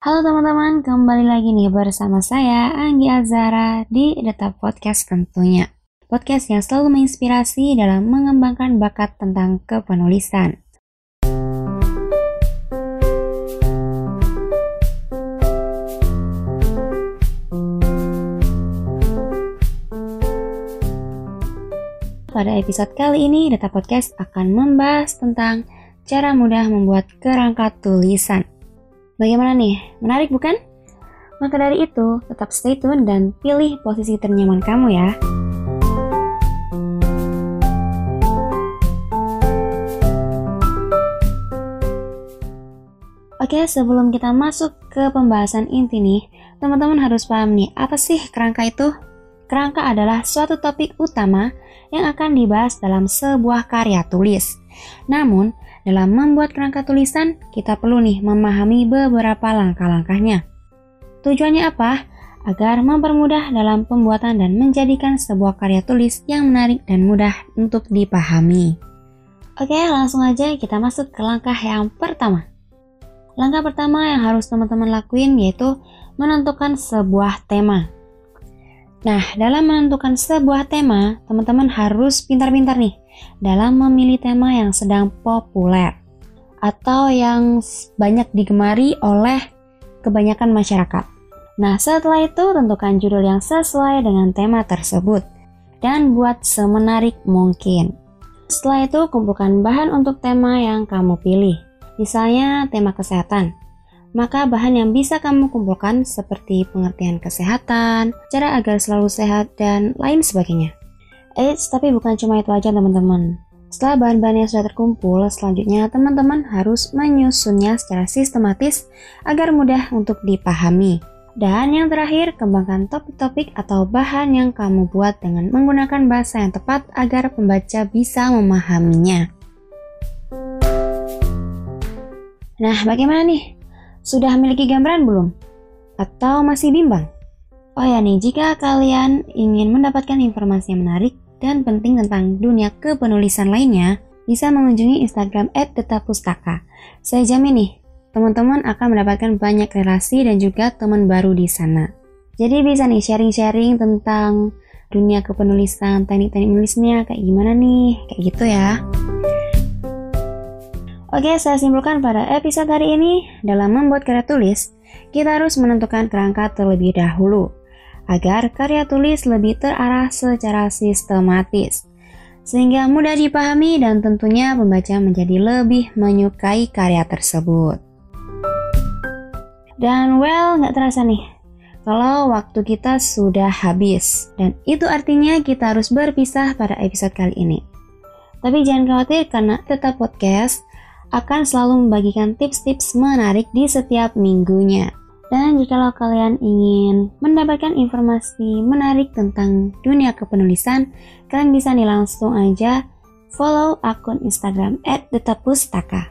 Halo teman-teman, kembali lagi nih bersama saya Anggi Azara di Data Podcast tentunya. Podcast yang selalu menginspirasi dalam mengembangkan bakat tentang kepenulisan. Pada episode kali ini, Data Podcast akan membahas tentang cara mudah membuat kerangka tulisan. Bagaimana nih? Menarik bukan? Maka dari itu, tetap stay tune dan pilih posisi ternyaman kamu ya. Oke, sebelum kita masuk ke pembahasan inti nih, teman-teman harus paham nih, apa sih kerangka itu? Kerangka adalah suatu topik utama yang akan dibahas dalam sebuah karya tulis. Namun, dalam membuat kerangka tulisan, kita perlu nih memahami beberapa langkah-langkahnya. Tujuannya apa? Agar mempermudah dalam pembuatan dan menjadikan sebuah karya tulis yang menarik dan mudah untuk dipahami. Oke, langsung aja kita masuk ke langkah yang pertama. Langkah pertama yang harus teman-teman lakuin yaitu menentukan sebuah tema. Nah, dalam menentukan sebuah tema, teman-teman harus pintar-pintar nih dalam memilih tema yang sedang populer atau yang banyak digemari oleh kebanyakan masyarakat. Nah, setelah itu tentukan judul yang sesuai dengan tema tersebut dan buat semenarik mungkin. Setelah itu kumpulkan bahan untuk tema yang kamu pilih. Misalnya tema kesehatan. Maka bahan yang bisa kamu kumpulkan seperti pengertian kesehatan, cara agar selalu sehat, dan lain sebagainya. Eits, tapi bukan cuma itu aja teman-teman. Setelah bahan-bahan yang sudah terkumpul, selanjutnya teman-teman harus menyusunnya secara sistematis agar mudah untuk dipahami. Dan yang terakhir, kembangkan topik-topik atau bahan yang kamu buat dengan menggunakan bahasa yang tepat agar pembaca bisa memahaminya. Nah, bagaimana nih? Sudah memiliki gambaran belum? Atau masih bimbang? Oh ya nih, jika kalian ingin mendapatkan informasi yang menarik dan penting tentang dunia kepenulisan lainnya, bisa mengunjungi Instagram @detapustaka. Saya jamin nih, teman-teman akan mendapatkan banyak relasi dan juga teman baru di sana. Jadi bisa nih sharing-sharing tentang dunia kepenulisan, teknik-teknik nulisnya kayak gimana nih, kayak gitu ya. Oke, saya simpulkan pada episode hari ini, dalam membuat karya tulis, kita harus menentukan kerangka terlebih dahulu agar karya tulis lebih terarah secara sistematis, sehingga mudah dipahami dan tentunya pembaca menjadi lebih menyukai karya tersebut. Dan well, nggak terasa nih, kalau waktu kita sudah habis, dan itu artinya kita harus berpisah pada episode kali ini. Tapi jangan khawatir karena tetap podcast akan selalu membagikan tips-tips menarik di setiap minggunya. Dan jika kalian ingin mendapatkan informasi menarik tentang dunia kepenulisan, kalian bisa nih langsung aja follow akun Instagram @detapustaka.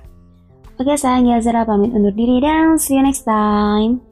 Oke, saya Zara pamit undur diri dan see you next time.